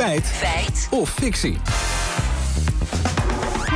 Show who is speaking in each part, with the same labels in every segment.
Speaker 1: Feit.
Speaker 2: Feit.
Speaker 1: Of fictie.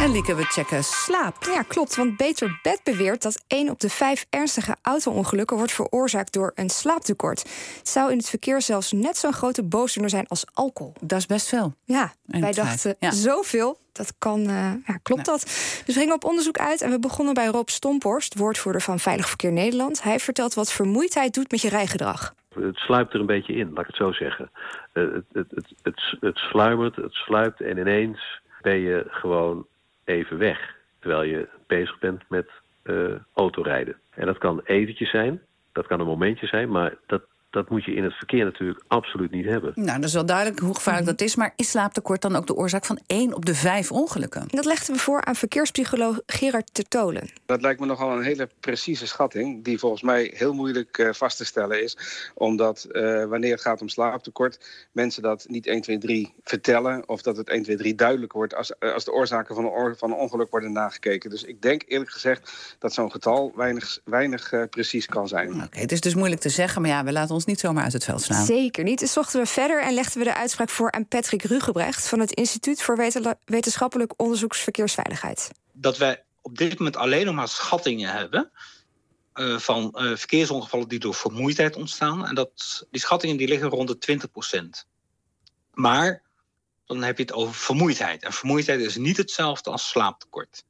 Speaker 3: En Lieke, we checken slaap.
Speaker 4: Ja, klopt. Want Beter Bed beweert dat 1 op de 5 ernstige auto-ongelukken wordt veroorzaakt door een slaaptekort. Het zou in het verkeer zelfs net zo'n grote boosdoener zijn als alcohol.
Speaker 3: Dat is best veel.
Speaker 4: Ja,
Speaker 3: En
Speaker 4: wij dachten
Speaker 3: ja.
Speaker 4: zoveel. Dat kan, eh, ja, klopt dat? Dus we gingen op onderzoek uit en we begonnen bij Rob Stomporst, woordvoerder van Veilig Verkeer Nederland. Hij vertelt wat vermoeidheid doet met je rijgedrag.
Speaker 5: Het sluipt er een beetje in, laat ik het zo zeggen. Eh, het, het, het, het, het sluimert, het sluipt en ineens ben je gewoon even weg. Terwijl je bezig bent met eh, autorijden. En dat kan eventjes zijn, dat kan een momentje zijn, maar dat, dat moet je in het verkeer natuurlijk absoluut niet hebben.
Speaker 3: Nou, dat is wel duidelijk hoe gevaarlijk dat is. Maar is slaaptekort dan ook de oorzaak van 1 op de 5 ongelukken?
Speaker 4: Dat legden we voor aan verkeerspsycholoog Gerard Tertolen.
Speaker 6: Dat lijkt me nogal een hele precieze schatting, die volgens mij heel moeilijk eh, vast te stellen is. Omdat eh, wanneer het gaat om slaaptekort, mensen dat niet 1, 2, 3 vertellen. Of dat het 1, 2, 3 duidelijk wordt als, eh, als de oorzaken van een, oor- van een ongeluk worden nagekeken. Dus ik denk eerlijk gezegd dat zo'n getal weinig, weinig eh, precies kan zijn.
Speaker 3: Oké, het is dus moeilijk te zeggen, maar ja, we laten ons niet zomaar uit het veld slaan.
Speaker 4: Zeker niet. Dus zochten we verder en legden we de uitspraak voor aan Patrick Rugebrecht van het Instituut voor Wetenschappelijk Onderzoeks Verkeersveiligheid.
Speaker 7: dat wij op dit moment alleen nog maar schattingen hebben eh, van eh, verkeersongevallen die door vermoeidheid ontstaan. En dat, die schattingen die liggen rond de 20% Maar dan heb je het over vermoeidheid. En vermoeidheid is niet hetzelfde als slaaptekort.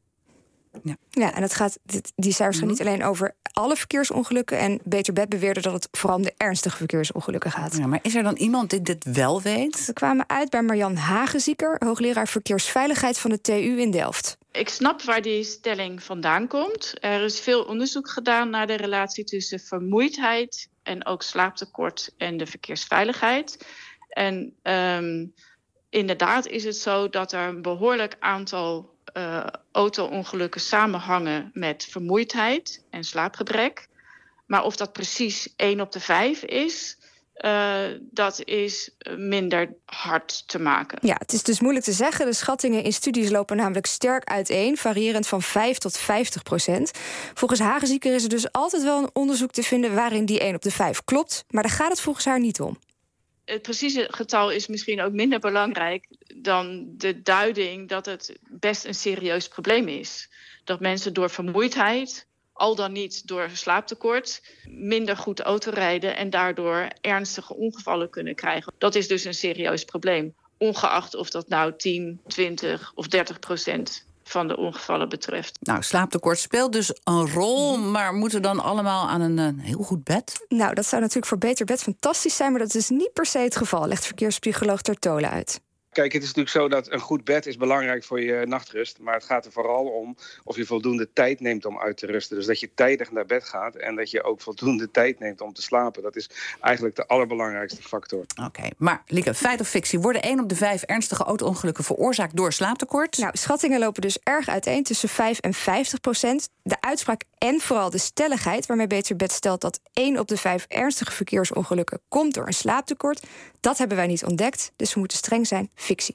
Speaker 4: Ja, en het gaat, dit- die cijfers gaan niet alleen over alle verkeersongelukken. En Beter Bed beweerde dat het vooral om de ernstige verkeersongelukken gaat.
Speaker 3: Ja, maar is er dan iemand die dit wel weet?
Speaker 4: We kwamen uit bij Marjan Hagenzieker, hoogleraar verkeersveiligheid van de TU in Delft.
Speaker 8: Ik snap waar die stelling vandaan komt. Er is veel onderzoek gedaan naar de relatie tussen vermoeidheid en ook slaaptekort en de verkeersveiligheid. En ehm, inderdaad is het zo dat er een behoorlijk aantal eh, auto-ongelukken samenhangen met vermoeidheid en slaapgebrek. Maar of dat precies 1 op de 5 is, eh, dat is minder hard te maken.
Speaker 4: Ja, het is dus moeilijk te zeggen. De schattingen in studies lopen namelijk sterk uiteen, variërend van 5 tot 50 procent. Volgens Hagenzieker is er dus altijd wel een onderzoek te vinden waarin die 1 op de 5 klopt. Maar daar gaat het volgens haar niet om.
Speaker 8: Het precieze getal is misschien ook minder belangrijk dan de duiding dat het best een serieus probleem is. Dat mensen door vermoeidheid, al dan niet door slaaptekort, minder goed autorijden en daardoor ernstige ongevallen kunnen krijgen. Dat is dus een serieus probleem. Ongeacht of dat nou 10, 20 of 30 procent van de ongevallen betreft.
Speaker 3: Nou, slaaptekort speelt dus een rol, maar moeten we dan allemaal aan een eh, heel goed bed?
Speaker 4: Nou, dat zou natuurlijk voor Beter Bed fantastisch zijn, maar dat is niet per se het geval, legt verkeerspsycholoog Tertolen uit.
Speaker 6: Kijk, het is natuurlijk zo dat een goed bed is belangrijk voor je nachtrust. Maar het gaat er vooral om of je voldoende tijd neemt om uit te rusten. Dus dat je tijdig naar bed gaat en dat je ook voldoende tijd neemt om te slapen. Dat is eigenlijk de allerbelangrijkste factor.
Speaker 3: Oké, maar Lieke, feit of fictie? Worden 1 op de 5 ernstige auto-ongelukken veroorzaakt door slaaptekort?
Speaker 4: Nou, schattingen lopen dus erg uiteen tussen 5 en 50 procent. De uitspraak en vooral de stelligheid waarmee Beter Bed stelt dat 1 op de 5 ernstige verkeersongelukken komt door een slaaptekort, dat hebben wij niet ontdekt. Dus we moeten streng zijn, fictie.